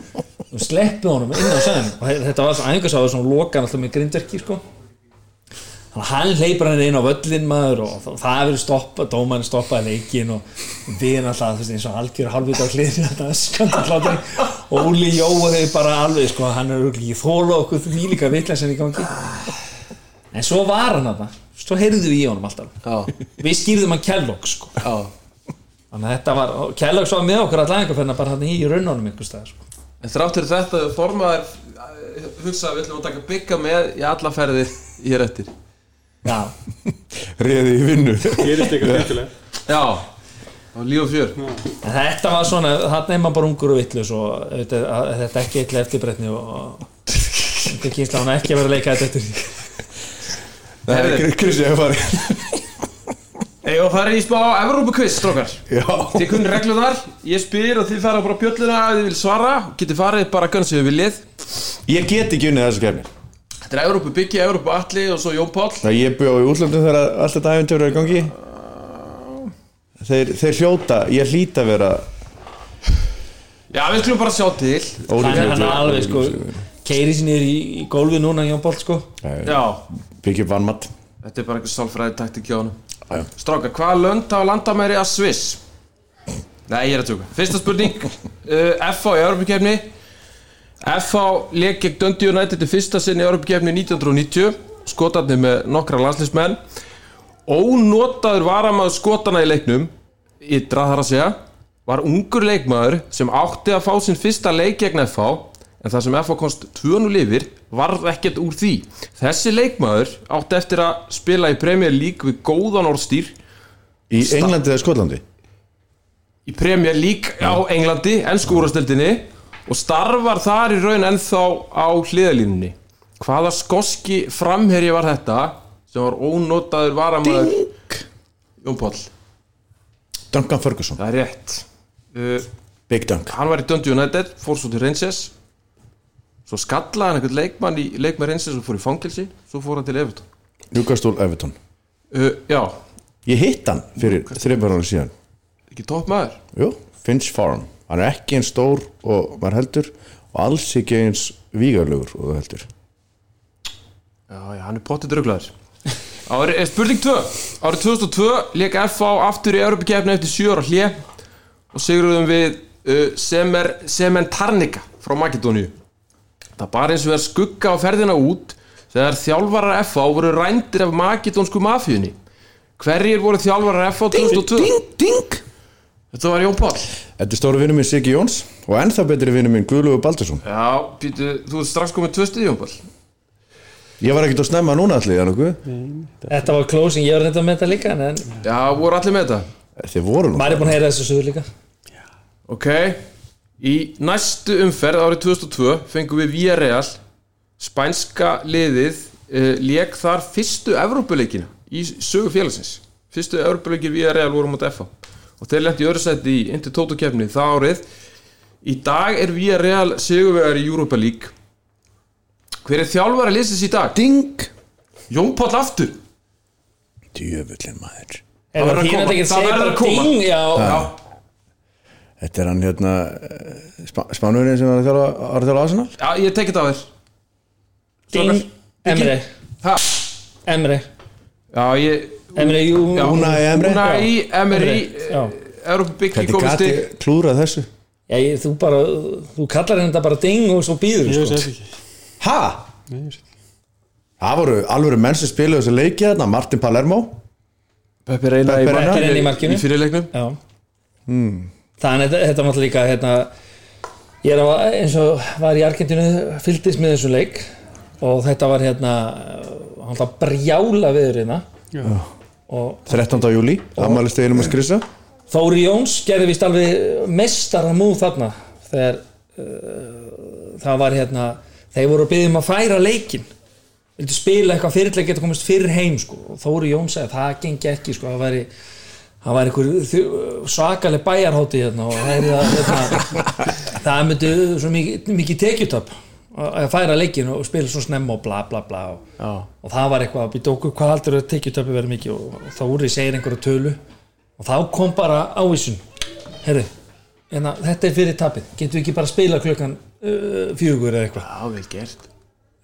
og sleppið honum inn á sæðin og þe- þetta var svo æfingarsáður svona lokan alltaf með grindverki sko. Þannig að hann hleypur hann inn á völlin maður og það, það verður stoppa, dómarinn stoppaði leikin og við erum alltaf veist, eins og algjör halvvita á skandalláttur og Úli Jó og þeir bara alveg sko, hann er ekki þóla okkur því líka vitlega í gangi. En svo var hann þarna. Svo heyrðu við í honum alltaf. Já, við skýrðum hann Kellogg sko. Þannig að þetta var, Kellogg svo með okkur allan einhver fyrir bara hann í raununum einhver stað sko. En þráttur þetta formaður eh, hugsa að við ætlum að taka bygga með í alla ferðir í hér eftir. Já, (laughs) Reði í vinnu. Gerist eitthvað skemmtilega Já, og líf og fjör. En þetta var svona hann er maður bara ungur og vittlus og þetta er ekki eitthvað eftirbretni og, þetta kýrsla hann ekki að vera að leika þetta eftir Nei, Kristi, ég fari Og það er í smá Evrópukviss, strókar? Já. Þið kunni reglunar, ég spyr og þið fara bara á bjölluna ef þið vil svara. Getið farið bara gönn sem þið viljið. Ég get ekki unnið þessu kefni Þetta er Evrópu Byggi, Evrópu Atli og svo Jón Páll. Það ég bjó í útlöndum þegar allt þetta æfintur er gangi. Þeir, þeir hljóta, ég hlýta að vera Já, við skulum bara sjá til. Hann er hann er alveg sko. keiri sinni í, í gólfi núna Jón Bolt sko. Upp vannmatt þetta er bara einhver sálfræði taktik hjá Já. Strákar, hvaða lönd á landamæri að Sviss? Nei, ég er að tjóka Fyrsta spurning (laughs) uh, FH í Europakefni FH leik gegn Dundee United í fyrsta sinn í Europakefni 1990 Skotarnir með nokkra landslismenn Ónotaður varamaður skotana í leiknum Ytra þar að segja Var ungur leikmaður sem átti að fá sinn fyrsta leik gegn FH En það sem FH komst 2-0 yfir varð ekkert úr því. Þessi leikmaður átti eftir að spila í Premier League við góðan orðstýr Í Englandi eða Skotlandi? Í Premier League á Englandi ennsku úrastildinni og starfar þar í raun ennþá á hliðalínunni hvaða skoski framherji var þetta sem var ónotaður varamæður Ding Jón Páll, Duncan Ferguson. Það er rétt. Uh, Big Dunk. hann var í Dundee United, fór svo til Rangers svo skallaði hann einhvern leikmann í leikmann Rangers og fór í fangilsi svo fór hann til Everton. Newcastle Everton. Uh, já, Ég hitt hann fyrir ára síðan. Ekki topp maður. Jú, Finch Farm. Hann er ekki eins stór og maður heldur og alls ekki eins vígarlegur og heldur. Já, já, hann er pottið druglaður. Ári, eh, Spurning 2 Árið 2002 leik FA aftur í Europakefni eftir 7 ára hlje og sigurðum við uh, Semer, Sementarnika frá Makedóníu Það bar eins og verið skugga á ferðina út þegar þjálfarar FA voru rændir af makedónsku mafíunni. Hverjir voru þjálfarar FA 2002? Ding, ding Þetta var Jón Páll. Þetta er stóru vinnu minn Siggi Jóns og ennþá betri vinnu minn Guðlúi Baldursson. Já, Pítu, þú ert strax komið tvö stið Jón Páll. Ég var ekkert að snemma núna allir, eða nokkuð? Þetta var closing, ég var þetta með þetta líka en, en Já, voru allir með þetta? Þeir voru nú. Er búin að heyra þessu suður líka. Ok, í næstu umferð árið 2002 fengum við Villarreal spænska liðið uh, lék þar fyrstu Evrópuleikina í sögu félagsins. Fyrstu Evrópuleikir Villarreal voru mot FA og þeir lendi í öðru sætti í Inter Toto kefni það árið. Í dag er Villarreal sigurvegar í Europa League. Hver er þjálfari liðsins í dag? Ding! Jón Páll aftur. Djöfullin maður. Ef verður að það koma. ekki Það verður að koma. Þetta er hann hérna eh, Spánurinn sem var að þjálfa var að þjálfa Arsenal já ég tekið það þér ding, Emre Ha, Emre, Já, ég Emre, jú Unai Emre. Unai Já. Európa Byggi Hvernig komið gati stig klúrað þessu? Já, ég, þú bara, þú kallar henni þetta bara ding og svo býður ég sko. veist þetta ekki Ha? Nei, ég veist ekki. Það voru alvöru menn sem spiluðu þessu leiki þarna Martin Palermo Peppi í Reina. Í markinu markinu. í fyrirleiknum Já Þannig þetta, þetta var náttúrulega líka hérna, ég er að, eins og var í Argentínu fylgdist með þessu leik og þetta var hérna hann var brjála viður hérna og 13. júli, ammælist eginum að skrisa Þóri Jóns gerði vist alveg mestara múð þarna þegar uh, það var hérna þeir voru að byggja um að færa leikin vildu spila eitthvað fyrirleik geta komist fyrir heim sko. og Þóri Jóns sagði að það gengi ekki sko. það væri, það væri einhver svakaleg bæjarhátti hérna, og það, er, hérna, (laughs) það myndi svo mikið, mikið tekjutöp að færa leikin og spila svo snemma og bla bla bla og, og það var eitthvað að býta okkur hvað heldur að tekjutöpi verið mikið? Og, og Þóri segir einhverju tölu og þá kom bara ávísun. Herru, en þetta er fyrir tapið. Getum við ekki bara að spila klukkan uh, fjögur eða eitthvað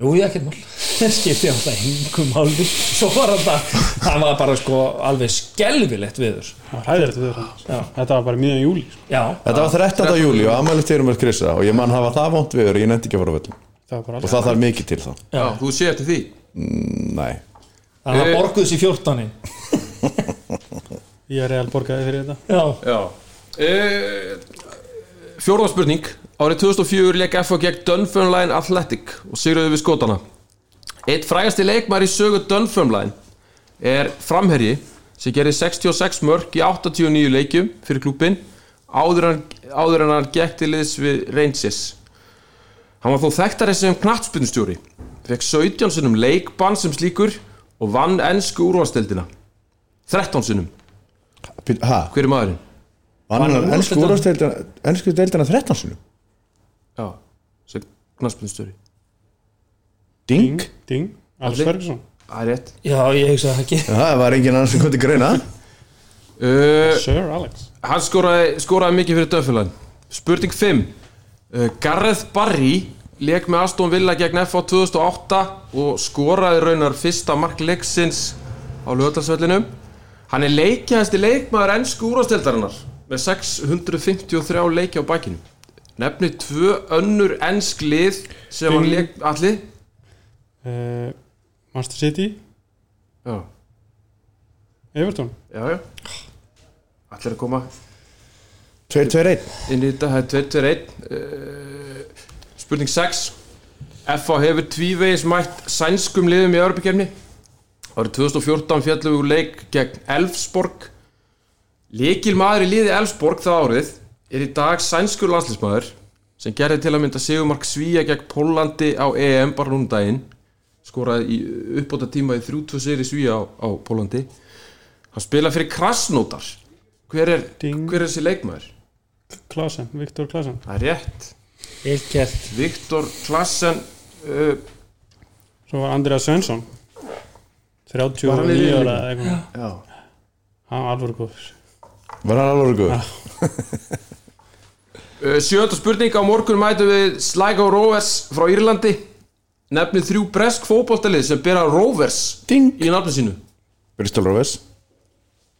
jú, ég ekkert mál, (laughs) það skipti alltaf hingum álfi, svo var þetta það var bara sko alveg skelfilegt viður Það var hæðilegt við Já. þetta var bara miðan júli sko. já, Þetta var 13. júli og ammælist eginum að skrisa og ég man hafa það vont við og ég nefndi ekki að fara á Það var bara og það þarf mikið til þá. Já, þú sé eftir því? Nei, þannig að Eh. borguðu sér 14 Ég er real borgaði fyrir þetta. Já, Já. Uh, Fjórða spurning Árið 2004 leik FH gegn Dunfermline Athletic og sigruðu við skotana. Eitt frægasti leikmar í sögu Dunfermline er framherji sem gerir 66 mörg í 89 leikjum fyrir klúbin áður en, áður en hann gekk til liðs við Rangers. Hann var þó þekktari sem knattspyrnustjóri fekk 17 sinnum leikbann sem slíkur og vann ennsku úrvasteldina 13 sinnum. Hver er maðurinn? vann hann ennsku deildina 13 sinum Já, sem knattspyrnustjóri. Ding, Ding, Alls. Ferguson. Það er rétt. Já, ég hugsa það ekki. Já, það var engin annar sem kom til greina. Uh, Sir Alex. Hann skoraði, skoraði mikið fyrir döffulan Spurning 5 uh, Gareth Barry Leik með Aston Villa gegn FA 2008 og skoraði raunar fyrsta mark leiksins á lögðarsvellinum Hann er leikjæðasti leikmaður ennsku úrvasteldarinnar með 653 leiki á bakinu Nefni tvö önnur ennsk lið sem hann leik allir uh, Master City. Já, Everton. Já, já. Allir að koma 2-2-1 inn í þetta, það er 2-2-1 uh, spurning 6 FA hefur tvívegis mætt sænskum liðum í Örbykefni árið 2014 fjallum við úr leik gegn Elfsborg. Líkil maður í liði Elfsborg það árið er í dag sænskur landslísmaður sem gerði til að mynda Sigumark Svíja gegn Pólandi á EM bara núna um daginn. Skoraði í uppbóta tíma í 3-2 sigri Svíja á, á Pólandi hann spila fyrir Krasnótar hver er, hver er þessi leikmaður? Klasen, Viktor Klasen Það er rétt. Gert. Viktor Klassen uh, Svo var Andreas Svensson Var hann í 39 liðinu? ára eitthvað. Já. Hann var alveg góður. Var hann alveg góð? (laughs) uh, Sjönda spurning á morgun mætum við Sligo Rovers frá Írlandi. Nefnið þrjú bresk fótboltalið sem bera Rovers Ding. í nafni sínu. Bristol Rovers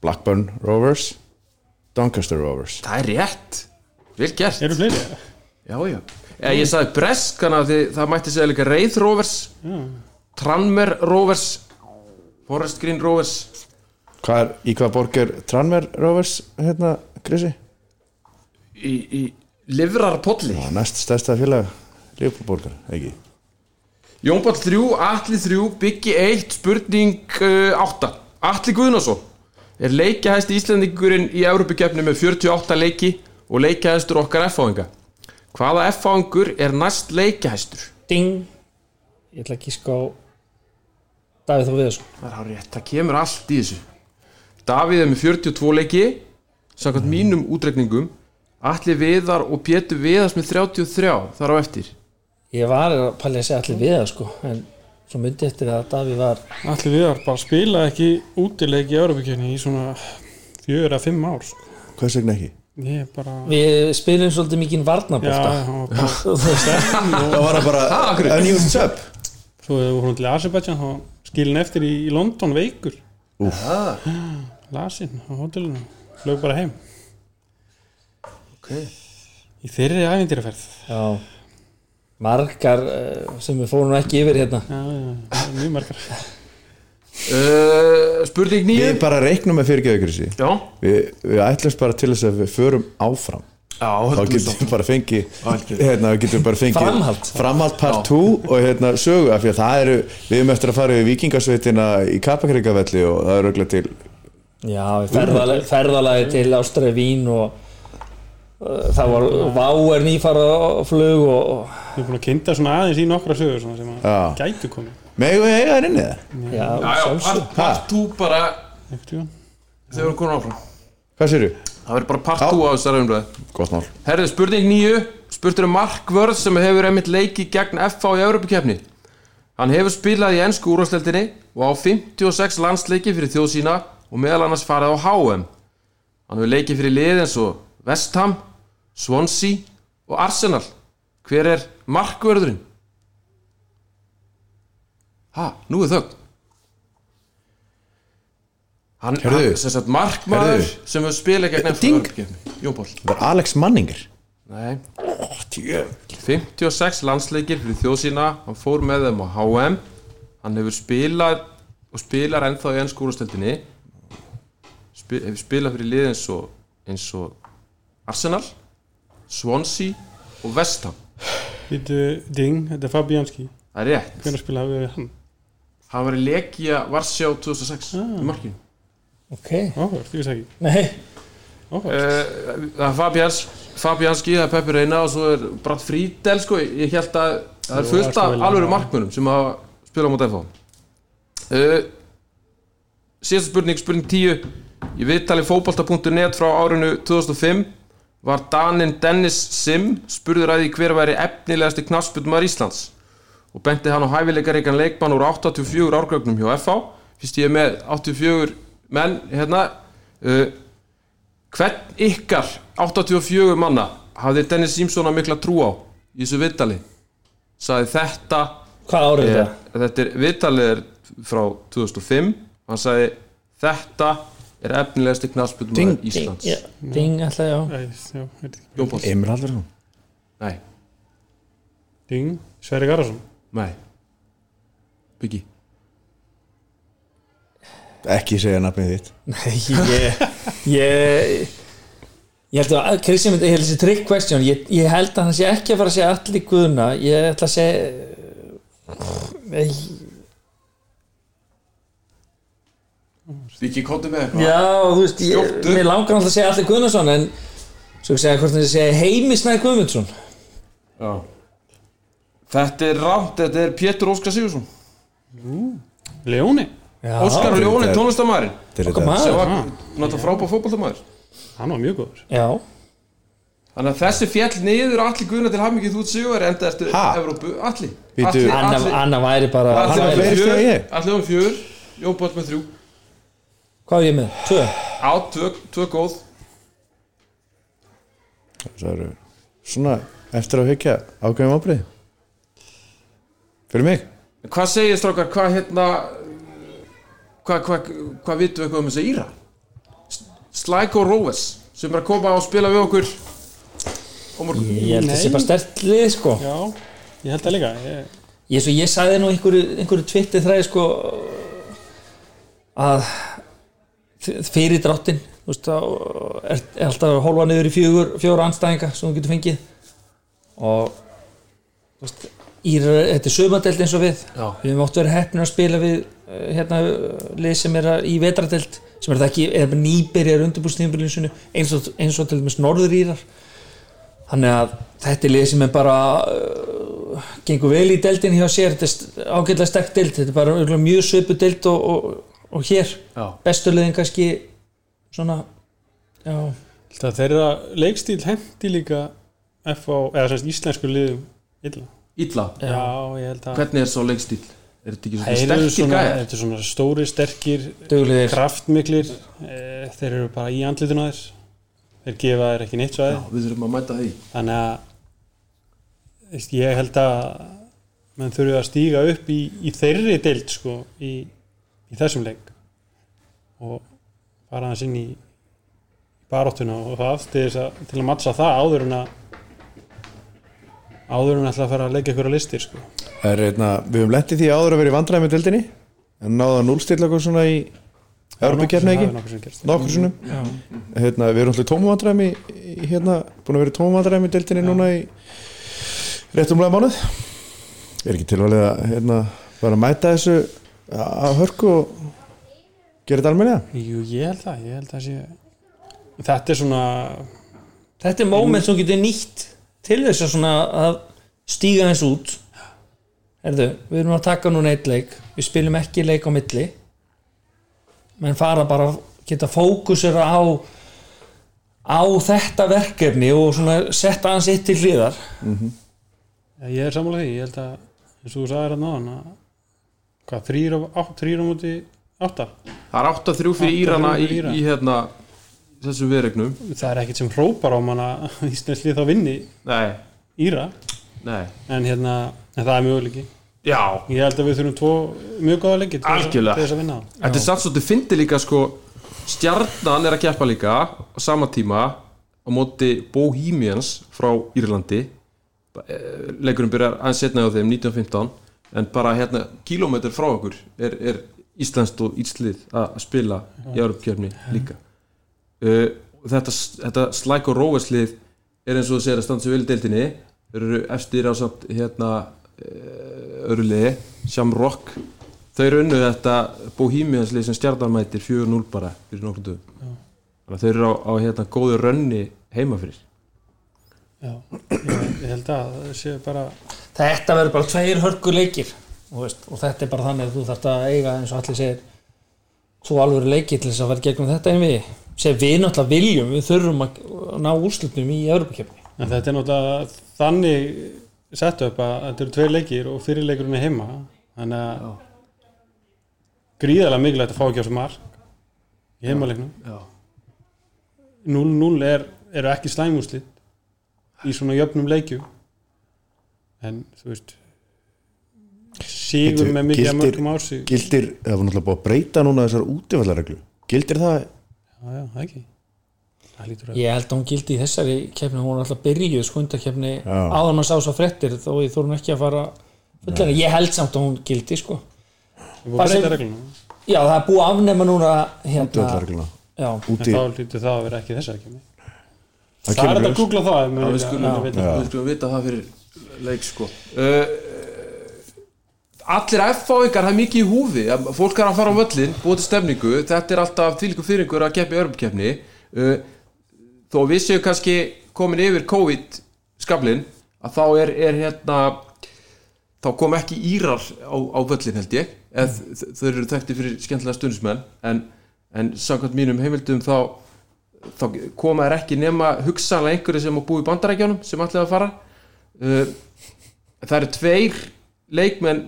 Blackburn Rovers Doncaster Rovers. Það er rétt. Vel gert. Eru fleiri? Já, já. Eða, Ég sagði bresk, þannig að það mætti segja líka Reith Rovers Já. Tranmer Rovers Forest Green Rovers. Hvað er, í hvað borg er Tranmer Rovers hérna, Krissi? Í, í Livrarpolli. Næst stærsta félag Leopoldborgar, ekki? Jónball 3, Atli 3, Byggi 1, spurning uh, 8 Atli Guðnason er leikjahæst Íslandingurinn í Európukefni með 48 leiki og leikjahæstur okkar F-fáinga. Hvaða F-fáingur er næst leikjahæstur? ding. Ég ætla ekki ská Davíð Þó Viðarsson. Það er hár rétt, það kemur allt í þessu. Davíð er með 42 leiki. Samkvæmt mínum útreikningum Atli Viðar og Pétur Viðars með 33 þar á eftir. Ég var að pæli að segja allir við það sko en svo myndi eftir að Davíð var Allir viðar bara spila ekki útileik í Európa-kjörni í svona fjögur að fimm ár sko. Hvers vegna ekki? Bara við spilum svolítið mikið Já, varnabólta (laughs) veist. Það? Var bara unused sub Svo hefur hún til Azerbaijan þá skilin eftir í, London veikur. Lasinn á hótelinu Flög bara heim okay. Í þeirri ævindýraferð já. Margar uh, sem við fórum ekki yfir hérna. Já, já, já, mjög margar. Uh, Spurning Við nýju bara reiknum með fyrirgeðu Krissi. Já, við, við ætlumst bara til þess að við förum áfram. Já, þá getum við bara fengið hérna, við fengið Framhald. framhald part 2 og hérna sögu af því að það eru, við erum eftir að fara við vikingasveitina í Kapakrikavelli og það eru örugglega til Já, ferðalagi, til Ástræði Vín og það var Vá er nýfara á flug og, og Ég er búin að kynnta svona aðeins í nokkra sögur svona, sem Já. að gætu komið megum við eiga þær inni það? já, Já, já, sjálfsög. part, part 2 bara við erum komin áfram Hvað séru? Það verður bara part Já. 2 á þessari umræðu Gott mál Herðu, spurning nýju Spurtur um Mark Vörð sem hefur einmitt leiki gegn FA í Evropakefni Hann hefur spilað í ennsku úrvarsleldinni og á 56 landsleiki fyrir þjóð sína og meðal annars farið á HM Hann hefur leikið fyrir lið eins og West Ham, Swansea og Arsenal. Hver er Mark Vörðurinn? Ha, nú er þögn. Hann, hann sem sagt markmaður Heyrðu. sem hefur spilað gegn Ding. Jón Pál Það er Alex Manninger. Nei. 56 landsleikir fyrir þjóð sína. Hann fór með þeim á HM hann hefur spilað og spilar ennþá í ennskúrastöldinni Spi, hefur spilað fyrir lið eins og, eins og Arsenal Swansea og West Ham. Býtu, ding, þetta er Fabianski. Það er rétt. Hvernig spilaði við hann? hann var í Legia Varsjá 2006 í markinu Ok, Áhverð, ég veist ekki Eh, nei. Áhverð uh, það er Fabians Fabianski, það er Peppi Reina og svo er Brad Friedel sko, ég held að það er fullt af vel- markmönum sem hafa spilað mútið FH uh, síðasta spurning, spurning 10 í viðtali fótbolta.net frá árinu 2005 var Danin Dennis Sim spurður að því hver væri efnilegasti knassbundumar Íslands? Og benti hann á hæfileikaríkan leikmann úr 84 árgögnum hjá FH fyrst ég með 84 menn hérna uh, hvern ykkar 84 manna hafði Dennis Simson að mikla trú á í þessu viðtali? Sagði þetta Hvað árið er, þetta? þetta er viðtalið er frá 2005 hann sagði þetta er efnilegasti knarsputum Ding, Íslands. Já, Ding alltaf, já Emil Halvarsson nei, Ding, Sverri Garðarsson. Nei. Biggi. Ekki segja nafnið þitt. Nei, ég Ég Ég held að Kristján ég held þessi trick question ég, ég held að hann sé ekki að fara að segja allir guðuna Ég ætla að segja Nei, Biggi kóttu með eitthvað. Já, þú veist, ég, Skjóttu. mér langar alltaf að segja allir Guðnason en svo ekki segja hvort hann segja heimisnæði Guðmundsson. Já. þetta er rámt, þetta er Pétur Óskar Sigursson Leóni, Já, Óskar og Ljóni, þetta er- tónlistamæðurinn Til okkar þetta sem maður var náttúrulega frábæð fótboltamæður hann var mjög góður. Já, Þannig að þessi fjall niður allir guðna til hamingi þú sigur enda eftir Ha? Evrópu, allir Anna, væri bara var fleiri fjör, stig en ég. Atli var fjör. Jón Bótt með þrjú Hvað er ég með? Tvö? Á, tvö, tvö góð Það eru svona eftir að hyggja ákveðum ábrið Fyrir mig Hvað segir strákar, hvað hérna Hvað, hvað, hvað vitum við eitthvað um þessi Íra? Slæko Róves sem er að koma og spila við okkur á morgun Ég held að Nei. það sé bara stert lið sko Já, ég held það líka ég, Ég, svo, ég sagði nú einhverju, einhverju tvitti þræði sko að fyrir dráttin er, er alltaf að hólfa niður í fjögur, fjóra anstæðinga sem þú getur fengið. Og veist, ír, þetta er sömadelt eins og við. Já. við höfum oft verið heppnir að spila við eh, hérna, lið sem er í vetradelt sem er það ekki, eða nýbyrjar undirbúrstíðumbilinsinu eins, eins og til dæmis norður írar. Þannig að þetta er lið sem er bara uh, gengur vel í deildin hjá sér. Þetta er ágætlega sterk deild. Þetta er bara mjög svipu deild og, og, og hér Já. bestu liðin kannski svona já, held að þeirra leikstíl hendi líka F á, eða semst íslensku liðum illa. Ítla, Já, ég held að hvernig er svo leikstíl? Er þetta ekki Þeir svona sterkir svona, gæjar? þetta er svona stóri, sterkir duglegir. kraftmiklir. E, þeir eru bara í andlitinu að þér. Þeir gefa þér ekki neitt Já, svæði við þurfum að mæta því. Þannig að ég held að menn þurfið að stíga upp í, í þeirri deild sko, í, í þessum leik og fara aðeins inn í baróttuna og það til, að, til að mattsa það áður en að áður en að ætla að fara að leggja ykkur að listir sko. Er, hérna, Við höfum lendið því áður að vera í vandræði með dildinni en náða núlstilla eitthvað svona í Európa-kefni ekki? nokkur sinnum. Hérna, við erum alltaf tómumandræmi hérna, búin að vera tómumandræmi í deildinni núna í réttumlega mánuð er ekki tilvalið að hérna, bara mæta þessu að hörku og gera þetta almennilega? Jú, ég held það, ég held það sé Þetta er svona Þetta er moment sem getur nýtt til þess að svona að stíga eins út. Herðu, við erum að taka núna eitt leik. Við spilum ekki leik á milli. Menn fara bara geta fókusera á á þetta verkefni og svona setja hans eitt til hliðar. Já, ég er sammála því, ég held að eins og þú sagðir að náðan að hvað, þrýr á, móti átta? Það er 8-3 fyrir Írana í, Íra. í hérna þessum viðregnum það er ekkit sem hrópar á manna (laughs) Íslandslið þá vinni Nei, Íra. Nei. En hérna, en það er möguleiki. Já, ég held að við þurfum tvo mjög góða leiki til þess að- vinna. Þetta er samt svo, þið fyndi líka sko. Stjarnan er að keppa líka á sama tíma á móti Bohemians frá Írlandi. Eh, leikurinn byrjar aðeins setna á þeim 1915 en bara hérna kílómetr frá okkur er, er Íslandst og Íslið að spila í Europakefni líka. Uh, þetta, þetta slæk og róveslið er eins og þú segir að standa sér vel í deildinni. Þeir eru eftir á samt hérna uh, öru liði Shamrock. Þau eru unnu þetta Bohemianslið sem stjarnarmætir 4-0 bara fyrir nokkur þau eru á, á hérna góðu rönni heima fyrir. Já, ég, ég held að það sé bara þetta verður bara tveir hörku leikir og, veist, og þetta er bara þannig að þú þarft að eiga eins og allir segir svo alveg leikir til þess að vera gegnum þetta en við sem við náttúrulega viljum, við þurfum að ná úrslutum í Evropakefni en þetta er náttúrulega þannig sett upp að þetta eru tveir leikir og fyrirleikurinn er heima. Þannig að gríðarlega mikilvægt að fá ekki á þessu mark í heimaleiknum. Já. 0-0 er, eru ekki slæmúslit í svona jöfnum leikjum en þú veist sigur Bíddu, með mikið að mörgum á já, gildir, það var náttúrulega búið að breyta núna þessar útifallareglu gildir það? Já, það ekki. Það ég held að hún gildi í þessari kefni hún var alltaf byrjuð skundakefni Já. áður maður sá svo frettir þó ég þórum ekki að fara fullega, ég held samt að hún gildi sko. Við búum Bara að breyta sem- já það er búið að afnema núna hérna, já, úti, þá lítur það að vera ekki þessari kemni það það er að googla það Já, við skulum vita það fyrir leik sko. Uh, Allir F-fáingar það er mikið í húfi. Fólk er að fara á völlin, búið til stefningu. Þetta er alltaf þvílíku fyringur að keppa í örmkefni uh, þó við séu kannski komin yfir COVID skablin að þá er, er hérna þá kom ekki Írar á, á völlin held ég. Eð þau eru þekkti fyrir skemmtilega stundismenn en, en samkvæmt mínum heimildum þá þá koma þær ekki nema hugsanlega einhverju sem að búi bandarækjánum sem ætlaði að fara það eru tveir leikmenn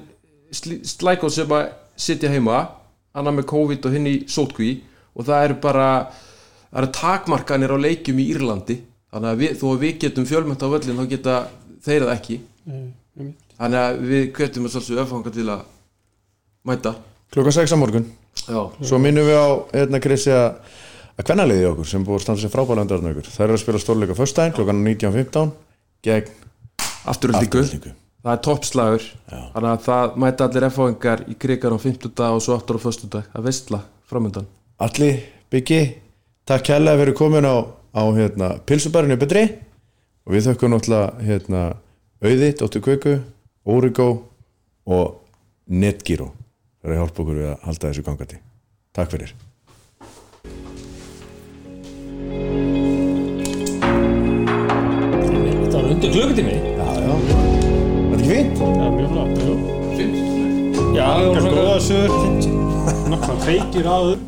slækó sem að sitja heima annar með COVID og hinn í sótkví og það eru bara það eru takmarkanir á leikjum í Írlandi. Þannig að við, þó að við getum fjölmönt á völlin þá geta þeir það ekki. Nei, einmitt. þannig að við kvetum að svolítið öfanga til að mæta. Klukkan 6 á morgun. Já, svo minnum við á hérna Krissi að að kvennaliði okkur sem búið að standa undan okkur. Það er að spila stórleika föstudaginn klukkan 19.15 gegn afturöldingu það er toppslagur. Þannig að það mæta allir F-fáingar í krigar á 50 dag og svo aftur á föstu dag að veistla framöndan Alli, Byggi, takk kærlega fyrir komin á, á hérna, pilsubarinu betri og við þökkum náttúrulega hérna, Auði, Dóttur Kvöku, Origo og Netgyro það er að hjálpa okkur við að halda þessu gangandi. Takk fyrir. Þetta var undir klukkutími ekki fínt? Já, mjög flott, mjög flott. já, það Góða svona sögur Náttúrulega feikir áður